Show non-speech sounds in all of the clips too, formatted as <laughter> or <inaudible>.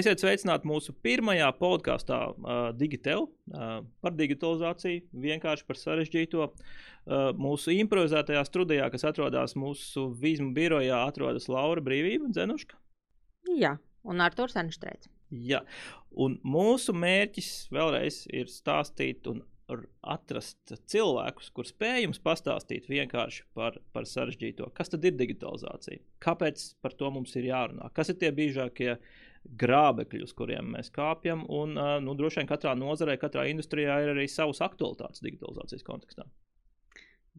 Esiet sveicināti mūsu pirmajā podkāstā, uh, Digitel, uh, par digitalizāciju, vienkārši par sarežģīto. Uh, mūsu improvizētajā studijā, kas atrodas mūsu vīzmu birojā, atrodas Laura Brīvība, Zenuška. Jā, un Arthurs Enštrēts. Jā, un mūsu mērķis vēlreiz ir stāstīt un atrast cilvēkus, kuriem spējams pastāstīt vienkārši par, par sarežģīto. Kas tad ir digitalizācija? Kāpēc par to mums ir jārunā? Kas ir tie biežākie grābekļi, uz kuriem mēs kāpjam? Un nu, droši vien katrā nozarē, katrā industrijā ir arī savas aktualitātes digitalizācijas kontekstā.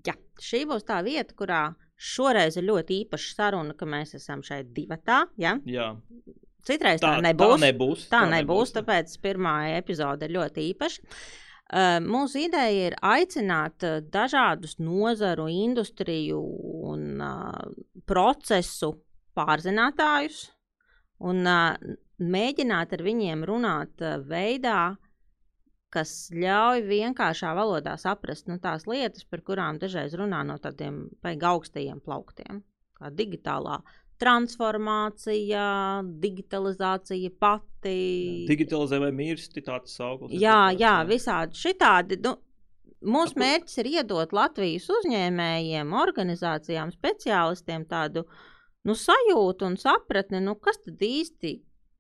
Jā, šī būs tā vieta, kurā šoreiz ir ļoti īpaša saruna, ka mēs esam šeit divatā. Ja? Jā. Citreiz tā, tā nebūs. Tā nebūs, tā nebūs, nebūs tāpēc pirmā epizode ir ļoti īpaša. Uh, mūsu ideja ir aicināt uh, dažādus nozaru, industriju un uh, procesu pārzinātājus un mēģināt ar viņiem runāt veidā, kas ļauj vienkāršā valodā saprast nu, tās lietas, par kurām dažreiz runā no tādiem augstajiem plauktiem, kā digitālā transformācija, digitalizācija pati. Digitalizē vai mirsti tāds augsts. Jā, jā, visādi šitādi. Nu, Mūsu mērķis ir iedot Latvijas uzņēmējiem, organizācijām, speciālistiem tādu nu, sajūtu un sapratni, nu, kas tad īsti,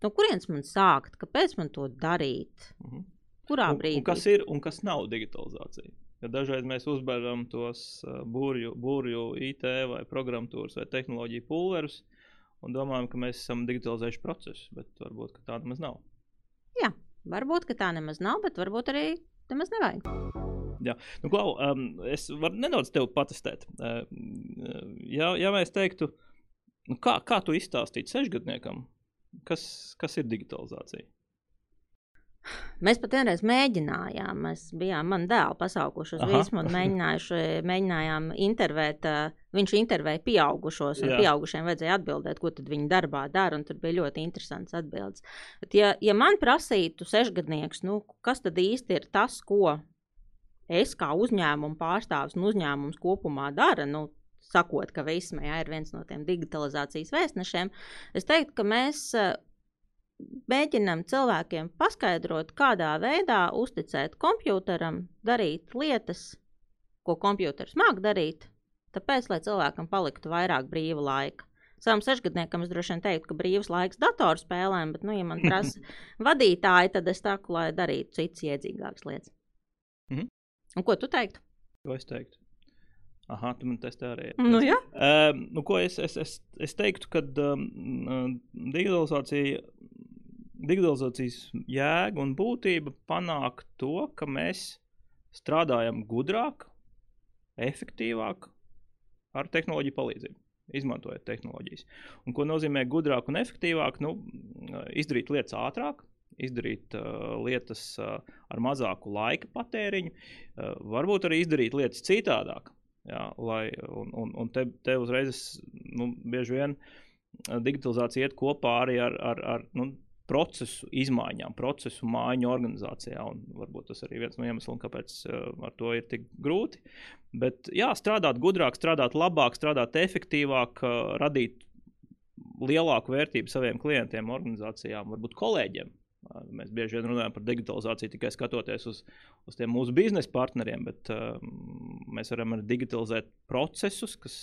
no kurienes man sākt, kāpēc man to darīt, mhm. kurā brīdī. Un, un kas ir un kas nav digitalizācija? Ja dažreiz mēs uzbēram tos burju, burju IT vai programmatūras vai tehnoloģiju pulverus un domājam, ka mēs esam digitalizējuši procesu, bet varbūt tā nemaz nav. Jā, varbūt tā nemaz nav, bet varbūt arī nemaz nevajag. Jā, nu, klau, um, es varu nedaudz tevi patestēt. Uh, ja, ja mēs teiktu, nu, kā, kā tu izstāstītu sešgadniekam, kas, kas ir digitalizācija? Mēs pat vienreiz mēģinājām, mēs bijām manu dēlu pasaukuši uz viesmu un mēģinājām intervēt. Viņš intervēja pieaugušos, un Jā. pieaugušiem vajadzēja atbildēt, ko tad viņi darbā dara, un tur bija ļoti interesants atbildes. Bet, ja, ja man prasītu sešgadnieks, nu, kas tad īsti ir tas, ko es kā uzņēmuma pārstāvis un uzņēmums kopumā dara, nu, sakot, ka Vismējā ir viens no tiem digitalizācijas vēstnešiem, es teiktu, ka mēs mēģinam cilvēkiem paskaidrot, kādā veidā uzticēt kompjutoram, darīt lietas, ko kompjuters māk darīt, tāpēc, lai cilvēkam paliktu vairāk brīva laika. Savam sešgadniekam es droši vien teiktu, ka brīvs laiks datorspēlēm, bet, nu, ja man prasa <laughs> vadītāji, tad es saku, lai darītu citas iedzīgākas lietas. Mm -hmm. Un ko tu teiktu? Ko es teiktu? Aha, tu man testē arī. Nu, ja? uh, nu, ko es, es, es, es teiktu, ka um, digitalizācija digitalizācijas jēga un būtība panāk to, ka mēs strādājam gudrāk, efektīvāk ar tehnoloģiju palīdzību. Izmantojot tehnoloģijas. Un, ko nozīmē gudrāk un efektīvāk? Nu, izdarīt lietas ātrāk, izdarīt uh, lietas uh, ar mazāku laika patēriņu, uh, varbūt arī izdarīt lietas citādāk. Jā, lai, un un, un te, te uzreiz nu, bieži vien digitalizācija iet kopā arī ar, ar, ar nu, procesu izmaiņām, procesu mājiņu organizācijā. Varbūt tas arī viens no iemesliem, kāpēc uh, ar to ir tik grūti. Bet jā, strādāt gudrāk, strādāt labāk, strādāt efektīvāk, uh, radīt lielāku vērtību saviem klientiem, organizācijām, varbūt kolēģiem. Uh, mēs bieži vien runājam par digitalizāciju tikai skatoties uz, uz tiem mūsu biznesa partneriem, bet uh, mēs varam arī digitalizēt procesus, kas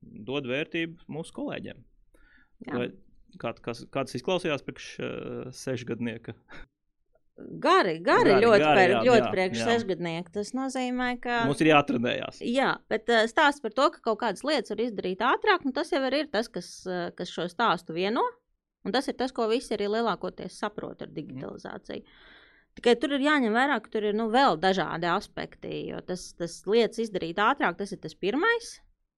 dod vērtību mūsu kolēģiem. Jā. Lai, Kā, kas, kā tas izklausījās priekš uh, sešgadnieka? Gari, gari, gari ļoti, gari, jā, ļoti jā, priekš sešgadnieku. Tas nozīmē, ka. Mums ir jāatrenējas. Jā, bet uh, stāsts par to, ka kaut kādas lietas var izdarīt ātrāk, nu, tas jau ir tas, kas, uh, kas šo stāstu vieno. Un tas ir tas, ko visi arī lielākoties saprot ar digitalizāciju. Mm. Tikai tur ir jāņem vērā, ka tur ir nu, vēl dažādi aspekti. Jo tas, tas lietas izdarīt ātrāk, tas ir tas pirmais.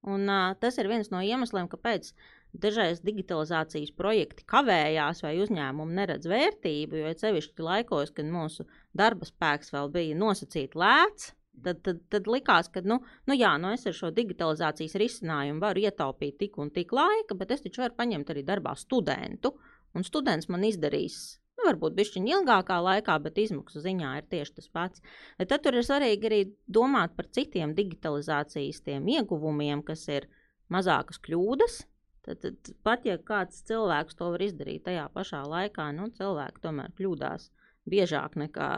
Un uh, tas ir viens no iemesliem, kāpēc Dažreiz digitalizācijas projekti kavējās vai uzņēmumi neredz vērtību, jo sevišķi laikos, kad mūsu darba spēks vēl bija nosacīti lēts, tad, tad, tad likās, ka nu, nu jā, nu es ar šo digitalizācijas risinājumu varu ietaupīt tik un tik laika, bet es taču varu paņemt arī darbā studentu, un students man izdarīs nu, varbūt bišķiņa ilgākā laikā, bet izmaksu ziņā ir tieši tas pats. Tad tur ir svarīgi arī domāt par citiem digitalizācijas ieguvumiem, kas ir mazākas kļūdas, Tad, tad pat ja kāds cilvēks to var izdarīt tajā pašā laikā, nu, cilvēki tomēr kļūdās biežāk nekā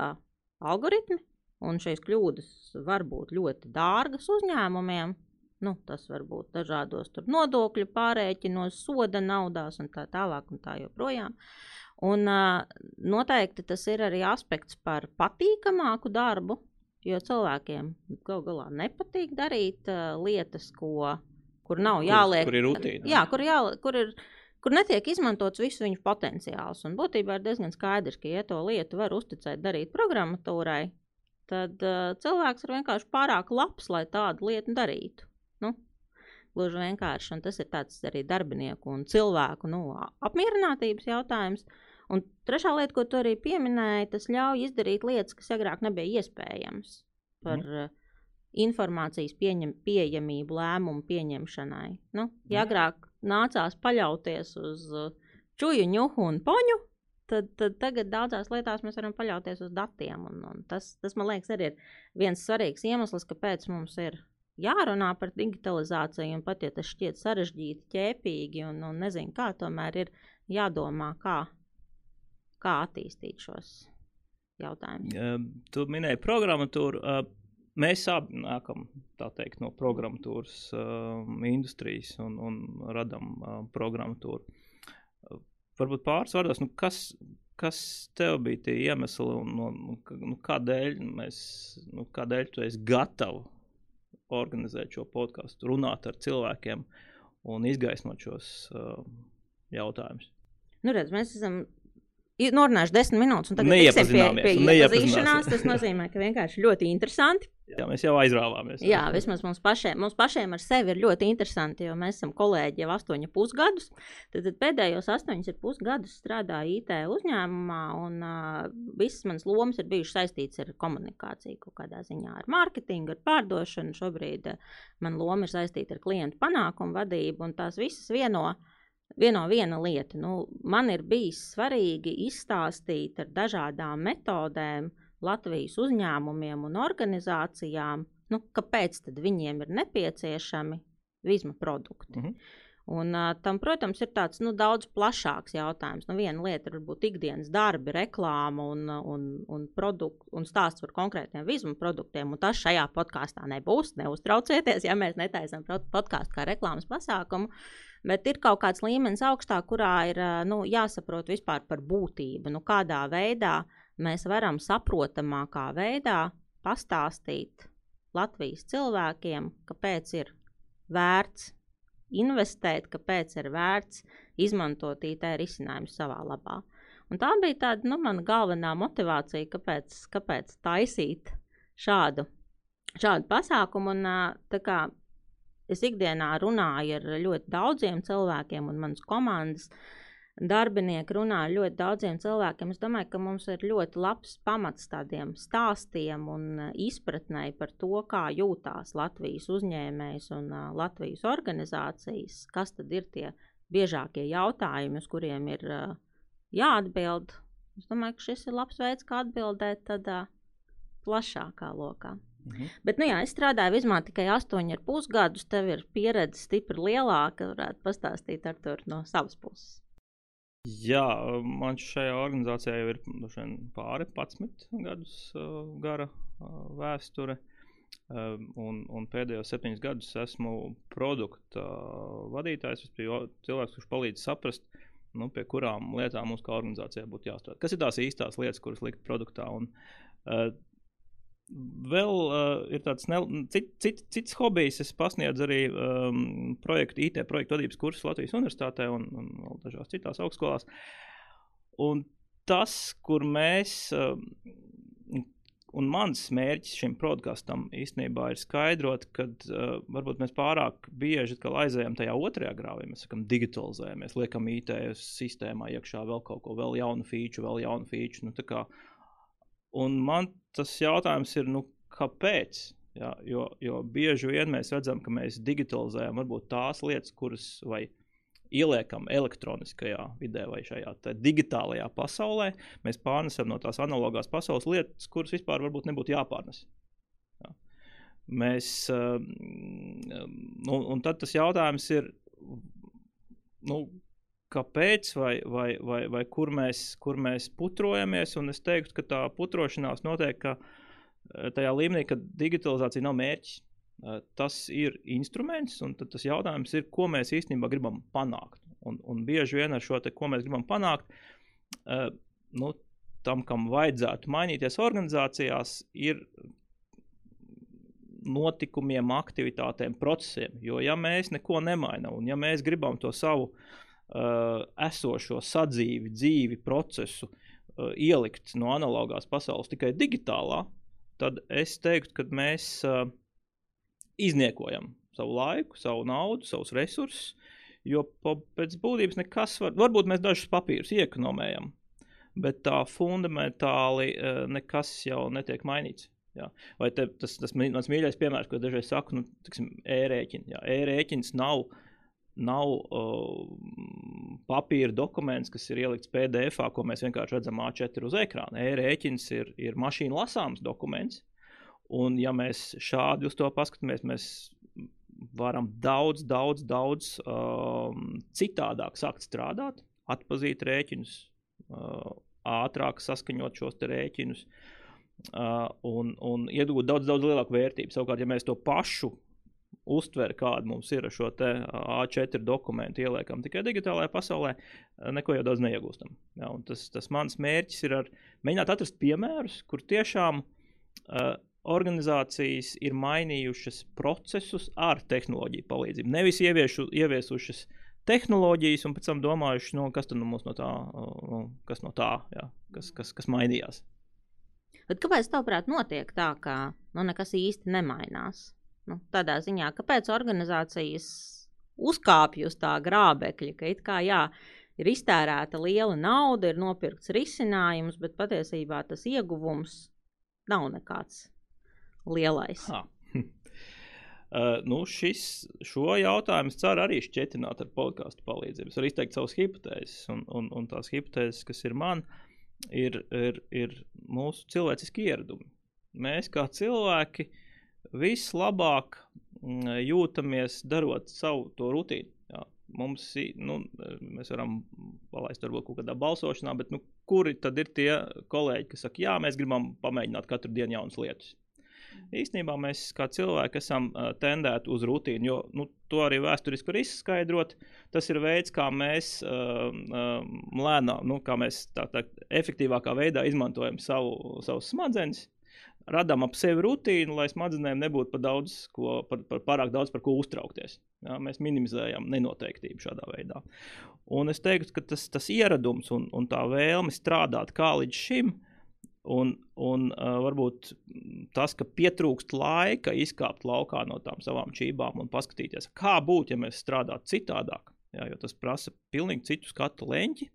algoritmi, un šīs kļūdas var būt ļoti dārgas uzņēmumiem. Nu, tas var būt dažādos nodokļu pārēķinos, soda naudās un tā tālāk un tā joprojām. Un, uh, noteikti tas ir arī aspekts par patīkamāku darbu, jo cilvēkiem gal galā nepatīk darīt uh, lietas, ko kur nav jāliek. Kur, kur ir rutīna. Jā, kur, jā, kur ir. Kur netiek izmantots visu viņu potenciāls. Un būtībā ir diezgan skaidrs, ka, ja to lietu var uzticēt darīt programmatūrai, tad uh, cilvēks ir vienkārši pārāk labs, lai tādu lietu darītu. Nu, gluži vienkārši. Un tas ir arī darbinieku un cilvēku nu, apmierinātības jautājums. Un trešā lieta, ko tu arī pieminēji, tas ļauj izdarīt lietas, kas agrāk nebija iespējamas. Par, mm informācijas pieņem, pieejamību lēmumu pieņemšanai. Nu, ja agrāk nācās paļauties uz uh, čuju, ņuhu un poņu, tad, tad tagad daudzās lietās mēs varam paļauties uz datiem. Un, un tas, tas, man liekas, arī ir viens svarīgs iemesls, kāpēc mums ir jārunā par digitalizāciju. Un pat ja tas šķiet sarežģīti, ķēpīgi un, un nezinu, kā tomēr ir jādomā, kā, kā attīstīt šos jautājumus. Uh, tu minēji programmatūru. Uh, Mēs abi nākam teikt, no programmatūras uh, industrijas un, un radām uh, programmatūru. Uh, varbūt pāris vārdos, nu kas, kas tev bija tie iemesli un, un nu, kādēļ, mēs, nu, kādēļ tu esi gatavs organizēt šo podkāstu, runāt ar cilvēkiem un izgaismot šos uh, jautājumus? Nu, redz, mēs esam norunājuši desmit minūtes, un tagad tiksim pie, pie iepazīšanās. Tas nozīmē, ka vienkārši ļoti interesanti. Jā, mēs jau aizrāvāmies. Jā, vismaz mums pašiem, mums pašiem ar sevi ir ļoti interesanti, jo mēs esam kolēģi jau astoņus pusgadus. Tad, tad pēdējos astoņus pusgadus strādāju IT uzņēmumā, un uh, visas manas lomas ir bijušas saistītas ar komunikāciju, kaut kādā ziņā ar mārketingu, ar pārdošanu. Šobrīd uh, man loma ir saistīta ar klientu panākumu vadību, un tās visas vieno. Vieno viena lieta, nu, man ir bijis svarīgi izstāstīt ar dažādām metodēm, uh, Latvijas uzņēmumiem un organizācijām, nu, kāpēc viņiem ir nepieciešami vizma produkti. Mm -hmm. Un, uh, tam, protams, ir tāds nu, daudz plašāks jautājums. Nu, viena lieta ir varbūt ikdienas darbi, reklāma un, un, un, produkt, un stāsts par konkrētiem vizmu produktiem. Un tas šajā podkāstā nebūs. Neuztraucieties, ja mēs netaisām podkāstu kā reklāmas pasākumu. Bet ir kaut kāds līmenis augstāk, kurā ir nu, jāsaprot vispār par būtību, nu, kādā veidā mēs varam saprotamākā veidā pastāstīt Latvijas cilvēkiem, kāpēc ir vērts investēt, kāpēc ir vērts izmantot IT risinājumu savā labā. Un tā bija tāda nu, mana galvenā motivācija, kāpēc, kāpēc taisīt šādu, šādu pasākumu. Un, kā, es ikdienā runāju ar ļoti daudziem cilvēkiem, un manas komandas darbinieki runā ar ļoti daudziem cilvēkiem. Es domāju, ka mums ir ļoti labs pamats tādiem stāstiem un uh, izpratnē par to, kā jūtās Latvijas uzņēmējs un uh, Latvijas organizācijas, kas tad ir tie biežākie jautājumi, uz kuriem ir uh, jāatbild. Es domāju, ka šis ir labs veids, kā atbildēt tādā plašākā lokā. Mhm. Bet, nu jā, es strādāju Vizmā tikai 8,5 gadus. Tev ir pieredze stipri lielāka. Varētu pastāstīt ar to no savas puses. Jā, man šajā organizācijā jau ir nu, pāri 11 gadus uh, gara uh, vēsture. Uh, un, un pēdējos septiņus gadus esmu produkta uh, vadītājs. Es biju cilvēks, kurš palīdz saprast, nu, pie kurām lietām mums kā organizācijai būtu jāstrādā. Kas ir tās īstās lietas, kuras likt produktā? Un, uh, Vēl uh, ir tāds ne, cit, cit, cits hobijs. Es pasniedzu arī um, projektu, IT projektu vadības kursus Latvijas Universitātē un, un vēl dažās citās augstskolās. Un tas, kur mēs, uh, un mans mērķis šim podkāstam īstenībā ir skaidrot, ka uh, varbūt mēs pārāk bieži aizējām tajā otrajā grāvī. Mēs sakām, digitalizējamies, liekam IT sistēmā iekšā vēl kaut ko, vēl jaunu feature, vēl jaunu feature. Nu, Un man tas jautājums ir, nu, kāpēc? Ja, jo, jo bieži vien mēs redzam, ka mēs digitalizējam varbūt tās lietas, kuras vai ieliekam elektroniskajā vidē vai šajā digitālajā pasaulē. Mēs pārnesam no tās analogās pasaules lietas, kuras vispār varbūt nebūtu jāpārnes. Ja. Mēs, um, un, un tad tas jautājums ir, nu, kāpēc vai, vai, vai, vai kur, mēs, kur mēs putrojamies. Un es teiktu, ka tā putrošanās notiek eh, tajā līmenī, ka digitalizācija nav mērķis. Eh, tas ir instruments, un tas jautājums ir, ko mēs īstenībā gribam panākt. Un, un bieži vien ar šo te, ko mēs gribam panākt, uh, nu, tam, kam vajadzētu mainīties organizācijās, ir notikumiem, aktivitātēm, procesiem. Jo, ja mēs neko nemainām, un ja mēs gribam to savu uh, esošo sadzīvi, dzīvi, procesu uh, ielikt no analogās pasaules tikai digitālā, tad es teiktu, ka mēs uh, izniekojam savu laiku, savu naudu, savus resursus. Jo pēc būtības nekas var, varbūt mēs dažus papīrus iekonomējam, bet tā fundamentāli nekas jau netiek mainīts. Jā. Vai te, tas, tas mans mīļākais piemērs, ko dažreiz saku, nu, tiksim, e-rēķini. E-rēķins nav, nav uh, papīra dokuments, kas ir ielikts PDF, ko mēs vienkārši redzam A4 uz ekrāna. E-rēķins ir, ir mašīna lasāms dokuments. Un, ja mēs šādi uz to paskatāmies, mēs varam daudz, daudz, daudz um, citādāk sākt strādāt, atpazīt rēķinus, uh, ātrāk saskaņot šos rēķinus. Uh, un, un iegūt daudz, daudz lielāku vērtību. Savukārt, ja mēs to pašu uztveri, kāda mums ir šo A4 dokumentu, ieliekam tikai digitālajā pasaulē, neko jau daudz neiegūstam. Ja, tas, tas mans mērķis ir ar, mēģināt atrast piemērus, kur tiešām uh, organizācijas ir mainījušas procesus ar tehnoloģiju palīdzību. Nevis ieviešu, ieviesušas tehnoloģijas un pēc tam domājuši, nu, kas no, no tā, nu, kas no tā, ja, kas, kas, kas mainījās. Bet kāpēc, tavuprāt, notiek tā, ka nu, nekas īsti nemainās? Nu, tādā ziņā, kāpēc organizācijas uzkāpj uz tā grābekļa, ka it kā jā, ir iztērēta liela nauda, ir nopirkts risinājums, bet patiesībā tas ieguvums nav nekāds lielais. Ha. Uh, <laughs> nu šis, šo jautājumu es ceru arī šķietināt ar podkāstu palīdzību. Es varu izteikt savas hipotēzes, un, un, un tās hipotēzes, kas ir man, uh, ir, ir, ir mūsu cilvēciski ieradumi. Mēs kā cilvēki vislabāk mm, jūtamies darot savu to rutīnu. Jā. Mums, nu, mēs varam palaist varbūt kaut kādā balsošanā, bet nu, kuri tad ir tie kolēģi, kas saka, jā, mēs gribam pamēģināt katru dienu jaunas lietas? īstenībā mēs kā cilvēki esam tendēti uz rutīnu, jo nu, to arī vēsturiski var izskaidrot. Tas ir veids, kā mēs uh, uh, lēnām, nu, kā mēs tā, tā efektīvākā veidā izmantojam savu, savus smadzenes. Radām ap sevi rutīnu, lai smadzenēm nebūtu par, daudz, ko, par, par pārāk daudz par ko uztraukties. Jā, mēs minimizējam nenoteiktību šādā veidā. Un es teiktu, ka tas, tas ieradums un, un tā vēlme strādāt kā līdz šim uh, Un, un uh, varbūt tas, ka pietrūkst laika izkāpt laukā no tām savām čībām un paskatīties, kā būtu, ja mēs strādātu citādāk. Jā, jo tas prasa pilnīgi citu skatu leņķi.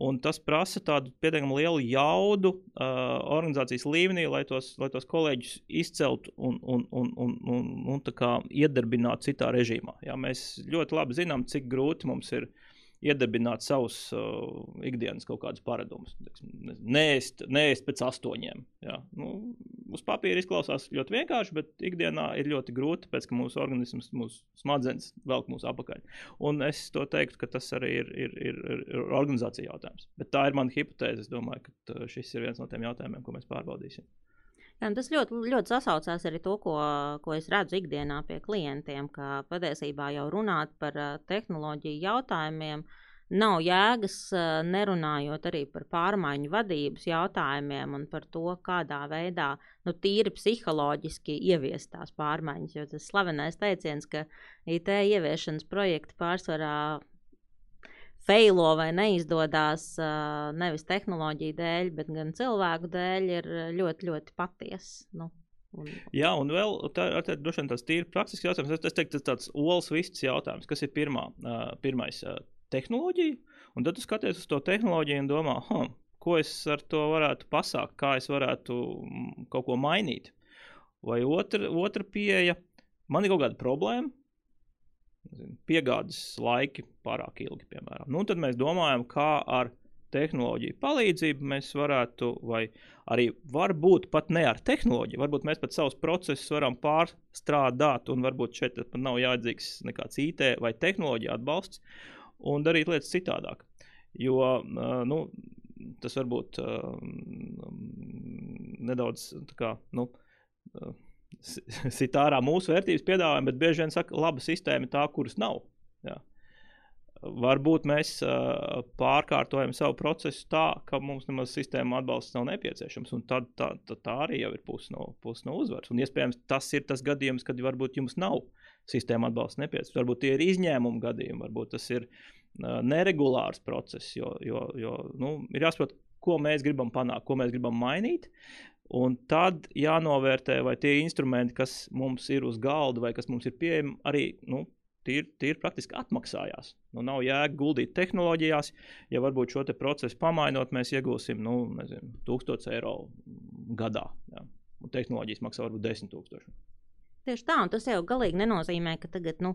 Un tas prasa tādu pietiekami lielu jaudu uh, organizācijas līmenī, lai tos, lai tos kolēģus izceltu un, un, un, un, un, un iedarbinātu citā režīmā. Jā, mēs ļoti labi zinām, cik grūti mums ir uh, iedarbināt savus uh, ikdienas kaut kādus paradumus. Nēst, nēst pēc astoņiem. Jā. Nu, uz papīra izklausās ļoti vienkārši, bet ikdienā ir ļoti grūti, tāpēc ka mūsu organisms, mūsu smadzenes velk mūsu apakaļ. Un es to teiktu, ka tas arī ir, ir, ir, ir organizācija jautājums. Bet tā ir mana hipotēze. Es domāju, ka uh, šis ir viens no tiem jautājumiem, ko mēs pārbaudīsim. Jā, tas ļoti, ļoti sasaucās arī to, ko, ko es redzu ikdienā pie klientiem, ka patiesībā jau runāt par tehnoloģiju jautājumiem nav jēgas nerunājot arī par pārmaiņu vadības jautājumiem un par to, kādā veidā nu, tīri psiholoģiski ieviest tās pārmaiņas. Jo tas slavenais teiciens, ka IT ieviešanas projekti pārsvarā feilo vai neizdodas nevis tehnoloģiju dēļ, bet gan cilvēku dēļ, ir ļoti, ļoti patiesa. Nu, Un... Jā, un vēl tā, tā, droši vien tas ir praktisks jautājums. Es, es teiktu, tas tāds olas vistas jautājums, kas ir pirmā, uh, pirmais uh, tehnoloģija. Un tad tu skaties uz to tehnoloģiju un domā, huh, ko es ar to varētu pasākt, kā es varētu kaut ko mainīt. Vai otra, otra pieeja, man ir kaut kāda problēma, nezinu, piegādes laiki pārāk ilgi, piemēram. Nu, tad mēs domājam, kā ar tehnoloģiju palīdzību mēs varētu, vai arī varbūt pat ne ar tehnoloģiju, varbūt mēs pat savus procesus varam pārstrādāt, un varbūt šeit pat nav jādzīgs nekāds IT vai tehnoloģija atbalsts. un darīt lietas citādāk. Jo nu, tas varbūt nedaudz kā, nu, <laughs> sit ārā mūsu vērtības piedāvājumu, bet bieži vien saka, laba sistēma ir tā, kuras nav. Jā. Varbūt mēs uh, pārkārtojam savu procesu tā, ka mums nemaz sistēma atbalsts nav nepieciešams. Tad tā, tā, tā arī jau ir puse no, pus no uzvaras. Un iespējams, tas ir tas gadījums, kad varbūt jums nav sistēma atbalsts nepieciešams. Varbūt tie ir izņēmuma gadījumi, varbūt tas ir uh, neregulārs process. Jo, jo, jo nu, ir jāsaprot, ko mēs gribam panākt, ko mēs gribam mainīt. Un tad jānovērtē, vai tie instrumenti, kas mums ir uz galda vai kas mums ir pieejami, arī nu, tīri, tīri praktiski atmaksājās. Nu, nav jēga guldīt tehnoloģijās, ja varbūt šo procesu pamainot, mēs iegūsim nu, nezinu, 1000 eiro gadā. Jā. Un tehnoloģijas maksā varbūt 10 000. Tieši tā, un tas jau galīgi nenozīmē, ka tagad, nu,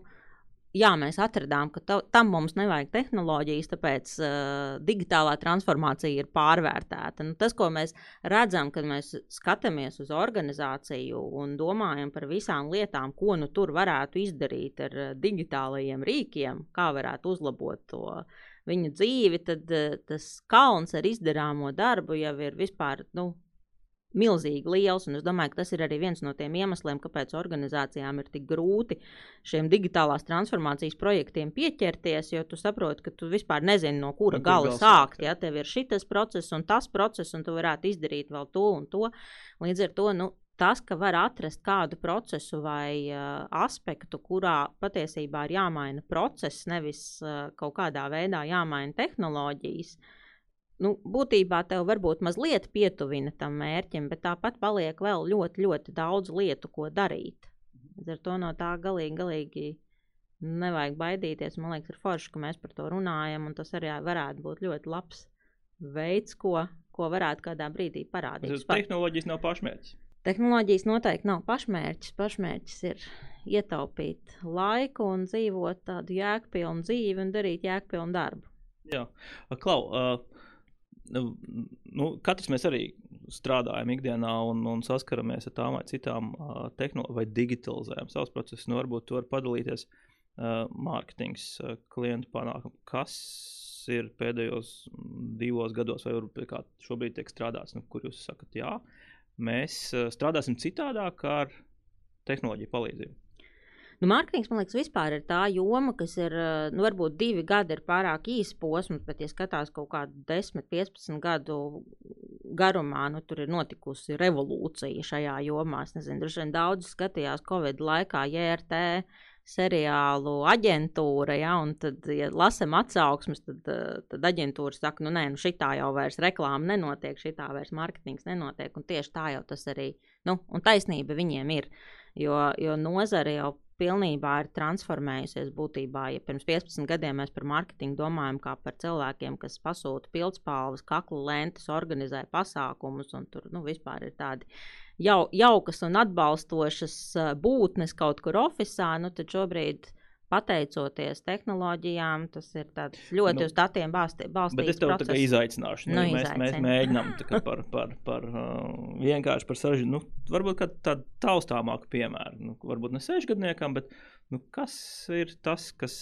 jā, mēs atradām, ka ta, tam mums nevajag tehnoloģijas, tāpēc uh, digitālā transformācija ir pārvērtēta. Nu, tas, ko mēs redzam, kad mēs skatāmies uz organizāciju un domājam par visām lietām, ko nu tur varētu izdarīt ar uh, digitālajiem rīkiem, kā varētu uzlabot to viņu dzīvi, tad uh, tas kalns ar izdarāmo darbu jau ir vispār. Nu, milzīgi liels. Un es domāju, ka tas ir arī viens no tiem iemesliem, kāpēc organizācijām ir tik grūti šiem digitālās transformācijas projektiem pieķerties, jo tu saproti, ka tu vispār nezini, no kura no gala sākt. Ja tev ir šis process un tas process, un tu varētu izdarīt vēl to un to. Līdz ar to nu, tas, ka var atrast kādu procesu vai uh, aspektu, kurā patiesībā ir jāmaina process, nevis uh, kaut kādā veidā jāmaina tehnoloģijas. Uh, nu, būtībā tev varbūt mazliet pietuvina tam mērķim, bet tāpat paliek vēl ļoti, ļoti daudz lietu, ko darīt. Līdz ar to no tā galīgi, galīgi nevajag baidīties. Man liekas, ir forši, ka mēs par to runājam, un tas arī varētu būt ļoti labs veids, ko, ko varētu kādā brīdī parādīt. Tas tehnoloģijas nav pašmērķis. Tehnoloģijas noteikti nav pašmērķis. Pašmērķis ir ietaupīt laiku un dzīvot tādu jēgpilnu dzīvi un darīt jēgpilnu darbu. Jā, Klau, uh, Nu, nu, katrs mēs arī strādājam ikdienā un, un saskaramies ar tām vai citām uh, tehnoloģijām, vai digitalizējam savus procesus. Nu, varbūt tur var padalīties uh, mārketings, uh, klientu panākumu. Kas ir pēdējos divos gados, vai varbūt kā šobrīd tiek strādāts, nu, kur jūs sakat, jā, mēs uh, strādāsim citādāk ar tehnoloģiju palīdzību? Nu, mārketings, man liekas, vispār ir tā joma, kas ir, eh, nu, varbūt divi gadi ir pārāk īsts posms, bet, ja skatās kaut kādu 10, 15 gadu garumā, nu, tur ir notikusi revolūcija šajā jomā. Es nezinu, droši vien daudz skatījās Covid laikā JRT seriālu aģentūra, ja, un tad, ja lasam atsauksmes, tad, eh, tad aģentūra saka, nu, nē, nu, šitā jau vairs reklāma nenotiek, šitā vairs mārketings nenotiek, un tieši tā jau tas arī, nu, un taisnība viņiem ir, jo, jo nozare jau pilnībā ir transformējusies būtībā. Ja pirms 15 gadiem mēs par mārketingu domājam kā par cilvēkiem, kas pasūta pildspalvas, kaklu lentes, organizē pasākumus un tur nu, vispār ir tādi jau, jaukas un atbalstošas būtnes kaut kur oficiālā, nu tad šobrīd pateicoties tehnoloģijām, tas ir ļoti nu, uz datiem balstīts. Bet es tev process. tā kā izaicināšu. Nu, nu, mēs, mēs mēģinām <laughs> par, par, par uh, vienkārši par sažu, nu, varbūt tādu taustāmāku piemēru. Nu, varbūt ne sešgadniekam, bet nu, kas ir tas, kas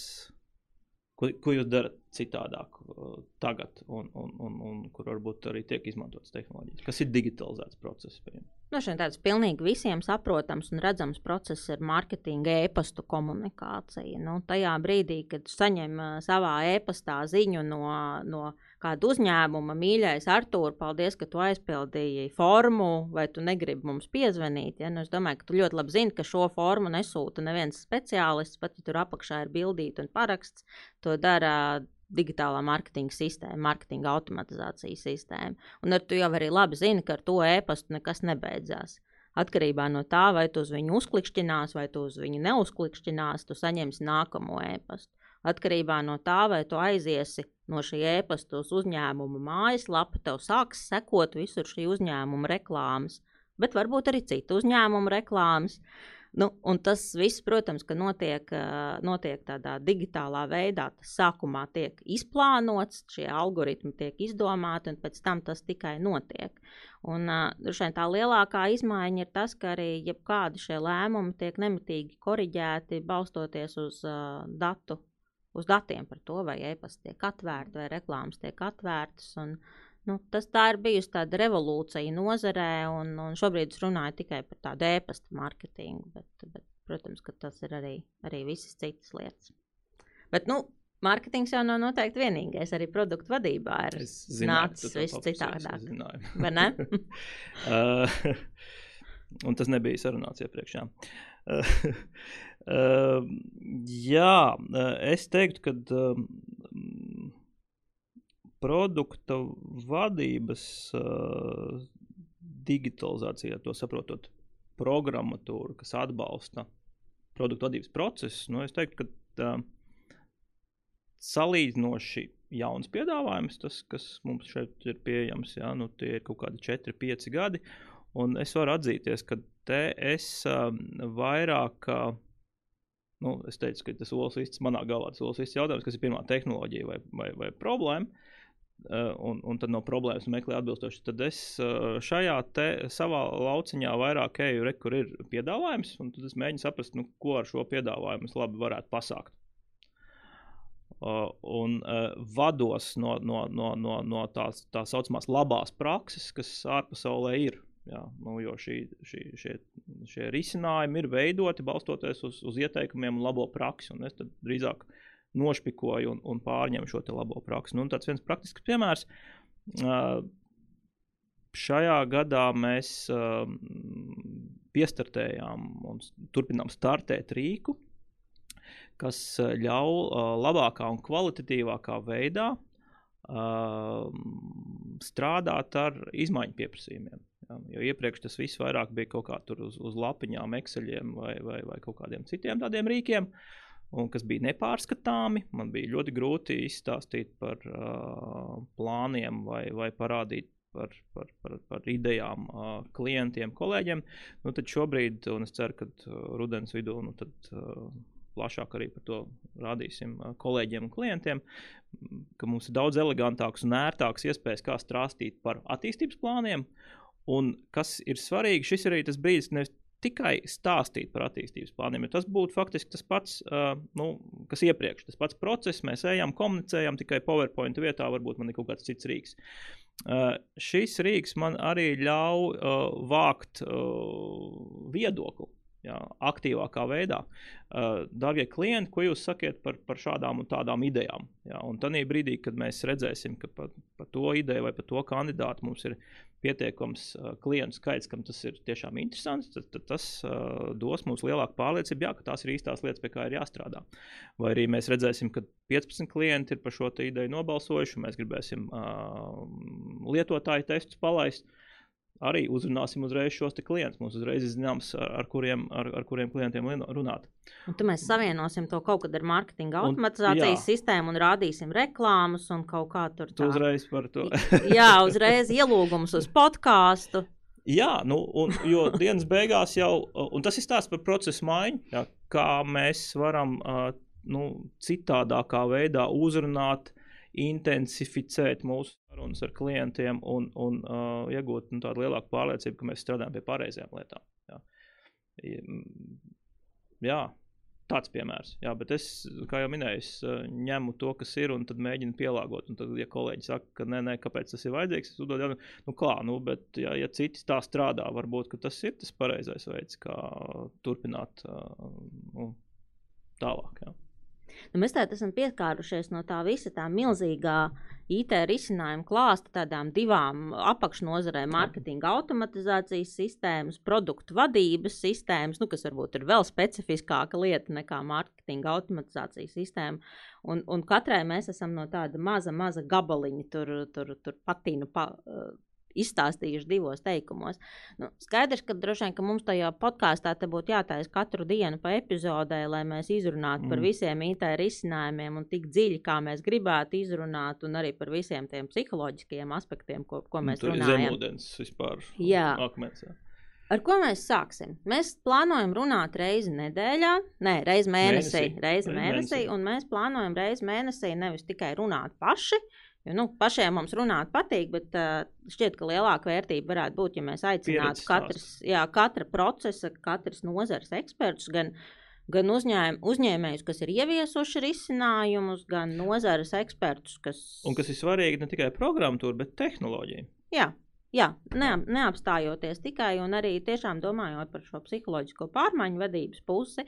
Ko, ko jūs darat citādāk uh, tagad, un, un, un, un kur varbūt arī tiek izmantotas tehnoloģijas? Kas ir digitalizēts process? Nu, šeit tāds pilnīgi visiem saprotams un redzams process ir mārketinga e-pastu komunikācija. Nu, tajā brīdī, kad saņem savā e-pastā ziņu no, no kāda uzņēmuma, mīļais, Artur, paldies, ka tu aizpildīji formu, vai tu negribi mums piezvanīt. Ja? Nu, es domāju, ka tu ļoti labi zini, ka šo formu nesūta neviens speciālists, pat ja tur apakšā ir bildīta un paraksts. To dara digitālā mārketinga sistēma, mārketinga automatizācijas sistēma. Un ar to jau arī labi zini, ka ar to e-pastu nekas nebeidzās. Atkarībā no tā, vai tu uz viņu uzklikšķinās, vai tu uz viņu neuzklikšķinās, tu saņemsi nākamo e-pastu. Atkarībā no tā, vai tu aiziesi no šī e-pasta uz uzņēmuma mājaslapu, tev sāks sekot visur šī uzņēmuma reklāmas, bet varbūt arī citu uzņēmumu reklāmas. Nu, un tas viss, protams, notiek, notiek tādā digitālā veidā. Tas sākumā tiek izplānots, šie algoritmi tiek izdomāti, un pēc tam tas tikai notiek. Un uh, tā lielākā izmaiņa ir tas, ka arī jebkādi šie lēmumi tiek nemitīgi koriģēti, balstoties uz uh, datu uz datiem par to, vai e-pasta tiek atvērta, vai reklāmas tiek atvērtas. Un, nu, tas tā ir bijusi tāda revolūcija nozarē, un, un šobrīd es runāju tikai par tādu e-pasta mārketingu, bet, bet, protams, ka tas ir arī, arī visas citas lietas. Bet, nu, Mārketings jau nav noteikti vienīgais. Arī produktu vadībā ir nācis viss citādāk. Vai ne? <laughs> uh, <laughs> un tas nebija sarunāts iepriekš. <laughs> Jā. Uh, uh, jā, es teiktu, ka uh, produkta vadības uh, digitalizācijā, to saprotot, programmatūra, kas atbalsta produktu vadības procesu, nu, es teiktu, ka uh, salīdzinoši jauns piedāvājums, tas, kas mums šeit ir pieejams. Jā, nu, tie ir kaut kādi 4, 5 gadi. Un es varu atzīties, ka te es uh, vairāk. Uh, nu, es teicu, ka tas olas viss manā galvā, tas olas viss jautājums, kas ir pirmā tehnoloģija vai, vai, vai problēma. Uh, un, un tad no problēmas meklēju atbilstoši. Tad es uh, šajā te, savā lauciņā vairāk eju, re, kur ir piedāvājums, un tad es mēģinu saprast, nu, ko ar šo piedāvājumu es labi varētu pasākt. Uh, un uh, vados no, no, no, no, no tās tā saucamās labās prakses, kas ārpasaulē ir. Jā, nu, jo šī, šī, šie, šie risinājumi ir veidoti balstoties uz, uz ieteikumiem un labo praksi. Un es drīzāk nošpikoju un, un pārņemu šo labo praksi. Nu, tāds viens praktisks piemērs. Uh, šajā gadā mēs uh, piestartējām un turpinām startēt rīku, kas ļauj uh, labākā un kvalitatīvākā veidā uh, strādāt ar izmaiņu pieprasījumiem. Ja, jo iepriekš tas viss vairāk bija kaut kā uz, uz lapiņām, ekseļiem vai, vai, vai kaut kādiem citiem tādiem rīkiem. Un kas bija nepārskatāmi, man bija ļoti grūti izstāstīt par uh, plāniem vai, vai parādīt par, par, par, par idejām uh, klientiem, kolēģiem. Nu, tad šobrīd, un es ceru, ka uh, rudens vidū nu, tad, uh, plašāk arī par to rādīsim kolēģiem un klientiem, ka mums ir daudz elegantāks un ērtāks iespējas, kā strāstīt par attīstības plāniem. Un kas ir svarīgi, šis ir arī tas brīdis, nevis tikai stāstīt par attīstības plāniem, tas būtu faktiski tas pats, uh, nu, kas iepriekš, tas pats process, mēs ejam, komunicējam, tikai PowerPoint vietā varbūt man ir kaut kāds cits rīks. Uh, šis rīks man arī ļauj uh, vākt uh, viedokli jā, aktīvākā veidā. Uh, Darbie klienti, ko jūs sakiet par, par šādām un tādām idejām? Jā, un tad brīdī, kad mēs redzēsim, ka par, par to ideju vai par to kandidātu mums ir pietiekams uh, klientu skaits, kam tas ir tiešām interesants, tad, tad tas uh, dos mums lielāku pārliecību, jā, ka tās ir īstās lietas, pie kā ir jāstrādā. Vai arī mēs redzēsim, ka 15 klienti ir par šo ideju nobalsojuši, un mēs gribēsim uh, lietotāju testus palaist. Uh, arī uzrunāsim uzreiz šos klientus. Mums uzreiz ir zināms, ar, ar, kuriem, ar, ar kuriem klientiem runāt. Un tad mēs savienosim to kaut kad ar mārketinga automatizācijas sistēmu un rādīsim reklāmas un kaut kā tur tādu. Uzreiz par to. jā, uzreiz ielūgums uz podkāstu. Jā, nu, un, jo dienas beigās jau, un tas ir stāsts par procesu maiņu, jā, kā mēs varam uh, nu, citādākā veidā uzrunāt intensificēt mūsu sarunas ar klientiem un, un uh, iegūt nu, tādu lielāku pārliecību, ka mēs strādājam pie pareizajām lietām. Jā, jā tāds piemērs. Jā, bet es, kā jau minēju, es uh, ņemu to, kas ir, un tad mēģinu pielāgot. Un tad, ja kolēģi saka, ka nē, nē, kāpēc tas ir vajadzīgs, es uzdodu jautājumu, nu, kā, nu, bet, ja, ja citi tā strādā, varbūt tas ir tas pareizais veids, kā turpināt nu, tālāk. Jā. Nu, mēs tādā esam piekārušies no tā visa tā milzīgā IT risinājuma klāsta tādām divām apakšnodarbēm - mārketinga automatizācijas sistēmas, produktu vadības sistēmas, nu, kas varbūt ir vēl specifiskāka lieta nekā mārketinga automatizācijas sistēma. Un, un katrai mēs esam no tāda maza, maza gabaliņa tur, tur, tur patīnu pa, izstāstījuši divos teikumos. Nu, skaidrs, ka droši vien ka mums tajā podkāstā būtu jātaisa katru dienu pa epizodē, lai mēs izrunātu mm. par visiem IT risinājumiem un tik dziļi, kā mēs gribētu izrunāt, un arī par visiem tiem psiholoģiskajiem aspektiem, ko, ko nu, mēs nu, runājam. Zemūdens vispār. Jā. Akmens, jā. Ar ko mēs sāksim? Mēs plānojam runāt reizi nedēļā, nē, reizi mēnesī, mēnesī. reizi mēnesī, mēnesī, un mēs plānojam reizi mēnesī nevis tikai runāt paši, Jo, nu, pašiem mums runāt patīk, bet uh, šķiet, ka lielāka vērtība varētu būt, ja mēs aicinātu katras, jā, katra procesa, katras nozares ekspertus, gan, gan uzņēm, uzņēmējus, kas ir ieviesuši risinājumus, gan nozares ekspertus, kas. Un kas ir svarīgi ne tikai programmatūra, bet tehnoloģija. Jā, jā ne, neapstājoties tikai un arī tiešām domājot par šo psiholoģisko pārmaiņu vadības pusi.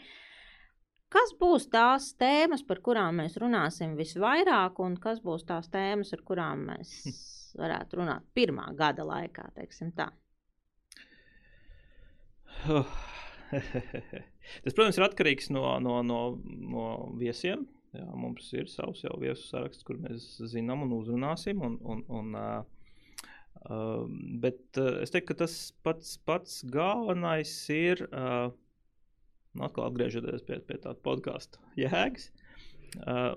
Kas būs tās tēmas, par kurām mēs runāsim visvairāk, un kas būs tās tēmas, ar kurām mēs varētu runāt pirmā gada laikā? Oh. <laughs> Tas, protams, ir atkarīgs no, no, no, no viesiem. Jā, mums ir savs jau viesu saraksts, kur mēs zinām un uzrunāsim. Un, un, un, uh, uh, bet uh, es teiktu, ka tas pats, pats galvenais ir, uh, atkal atgriežoties pie, pie tāda podkāstu jēgas. Uh,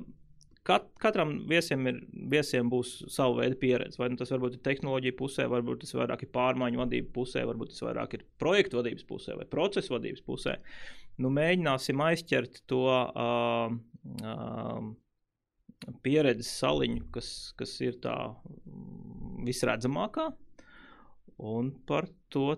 Kat, katram viesiem, ir, viesiem būs sava veida pieredze. Vai nu tas varbūt ir tehnoloģija pusē, varbūt tas vairāk ir pārmaiņu vadības pusē, varbūt tas vairāk ir projektu vadības pusē vai procesu vadības pusē. Nu, mēģināsim aizķert to uh, uh, pieredzes saliņu, kas, kas ir tā visredzamākā. Un par to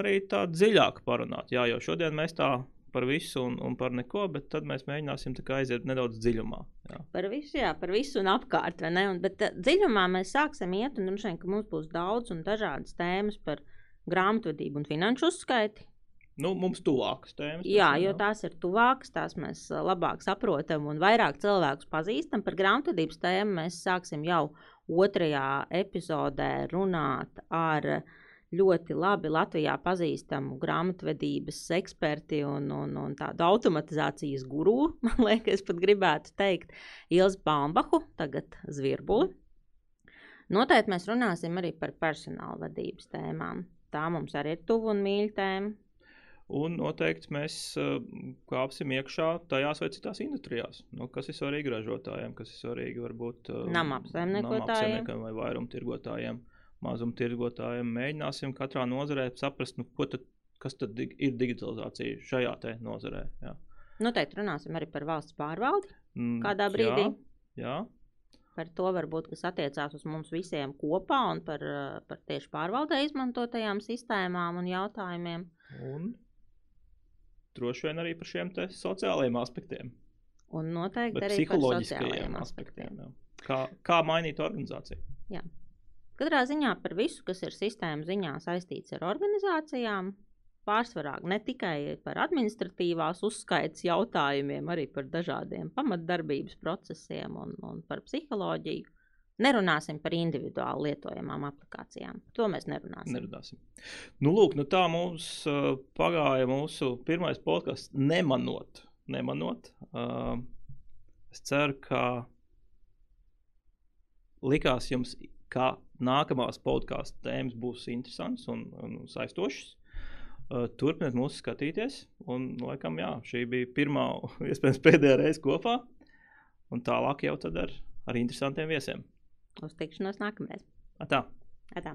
arī tā dziļāk parunāt. Jā, jo šodien mēs tā par visu un, un par neko, bet tad mēs mēģināsim aiziet nedaudz dziļumā. Jā. Par visu, jā, par visu un apkārt. Un, bet uh, dziļumā mēs sāksim iet, un droši vien, ka mums būs daudz un dažādas tēmas par grāmatvedību un finanšu uzskaiti. Nu, mums tuvākas tēmas. Jā, jo tās ir tuvākas, tās mēs labāk saprotam un vairāk cilvēkus pazīstam. Par grāmatvedības tēmu mēs sāksim jau otrajā epizodē runāt ar uh, ļoti labi Latvijā pazīstamu grāmatvedības eksperti un, un, un tādu automatizācijas guru, <laughs> man liekas, pat gribētu teikt, Ilzi Bambahu, tagad Zvirbuli. Noteikti mēs runāsim arī par personāla vadības tēmām. Tā mums arī ir tuvu un mīļa tēma. Un noteikti mēs uh, kāpsim iekšā tajās vai citās industrijās. Nu, kas ir svarīgi ražotājiem, kas ir svarīgi varbūt uh, namapsaimniekotājiem vai vairumtirgotājiem mazumtirgotājiem. Mēģināsim katrā nozarē saprast, nu, tad, kas tad ir digitalizācija šajā nozarē. Jā. Noteikti runāsim arī par valsts pārvaldi mm, kādā brīdī. Jā, jā. Par to varbūt, kas attiecās uz mums visiem kopā un par, par tieši pārvaldē izmantotajām sistēmām un jautājumiem. Un droši vien arī par šiem sociālajiem aspektiem. Un noteikti Bet arī par psiholoģiskajiem aspektiem. aspektiem. Kā, kā mainīt organizāciju? Jā. Katrā ziņā par visu, kas ir sistēmu ziņā saistīts ar organizācijām, pārsvarā ne tikai par administratīvās uzskaitas jautājumiem, arī par dažādiem pamatdarbības procesiem un, un par psiholoģiju. Nerunāsim par individuāli lietojamām aplikācijām. To mēs nerunāsim. nerunāsim. Nu, lūk, nu tā mums uh, pagāja mūsu pirmais podkāsts, nemanot. nemanot. Uh, es ceru, ka likās jums ka nākamās podkāstu tēmas būs interesantas un, un saistošas. Uh, turpiniet mūs skatīties. Un, laikam, jā, šī bija pirmā, <laughs> iespējams, pēdējā reize kopā. Un tālāk jau ar, ar interesantiem viesiem. Uz tikšanos nākamreiz. Atā. Atā.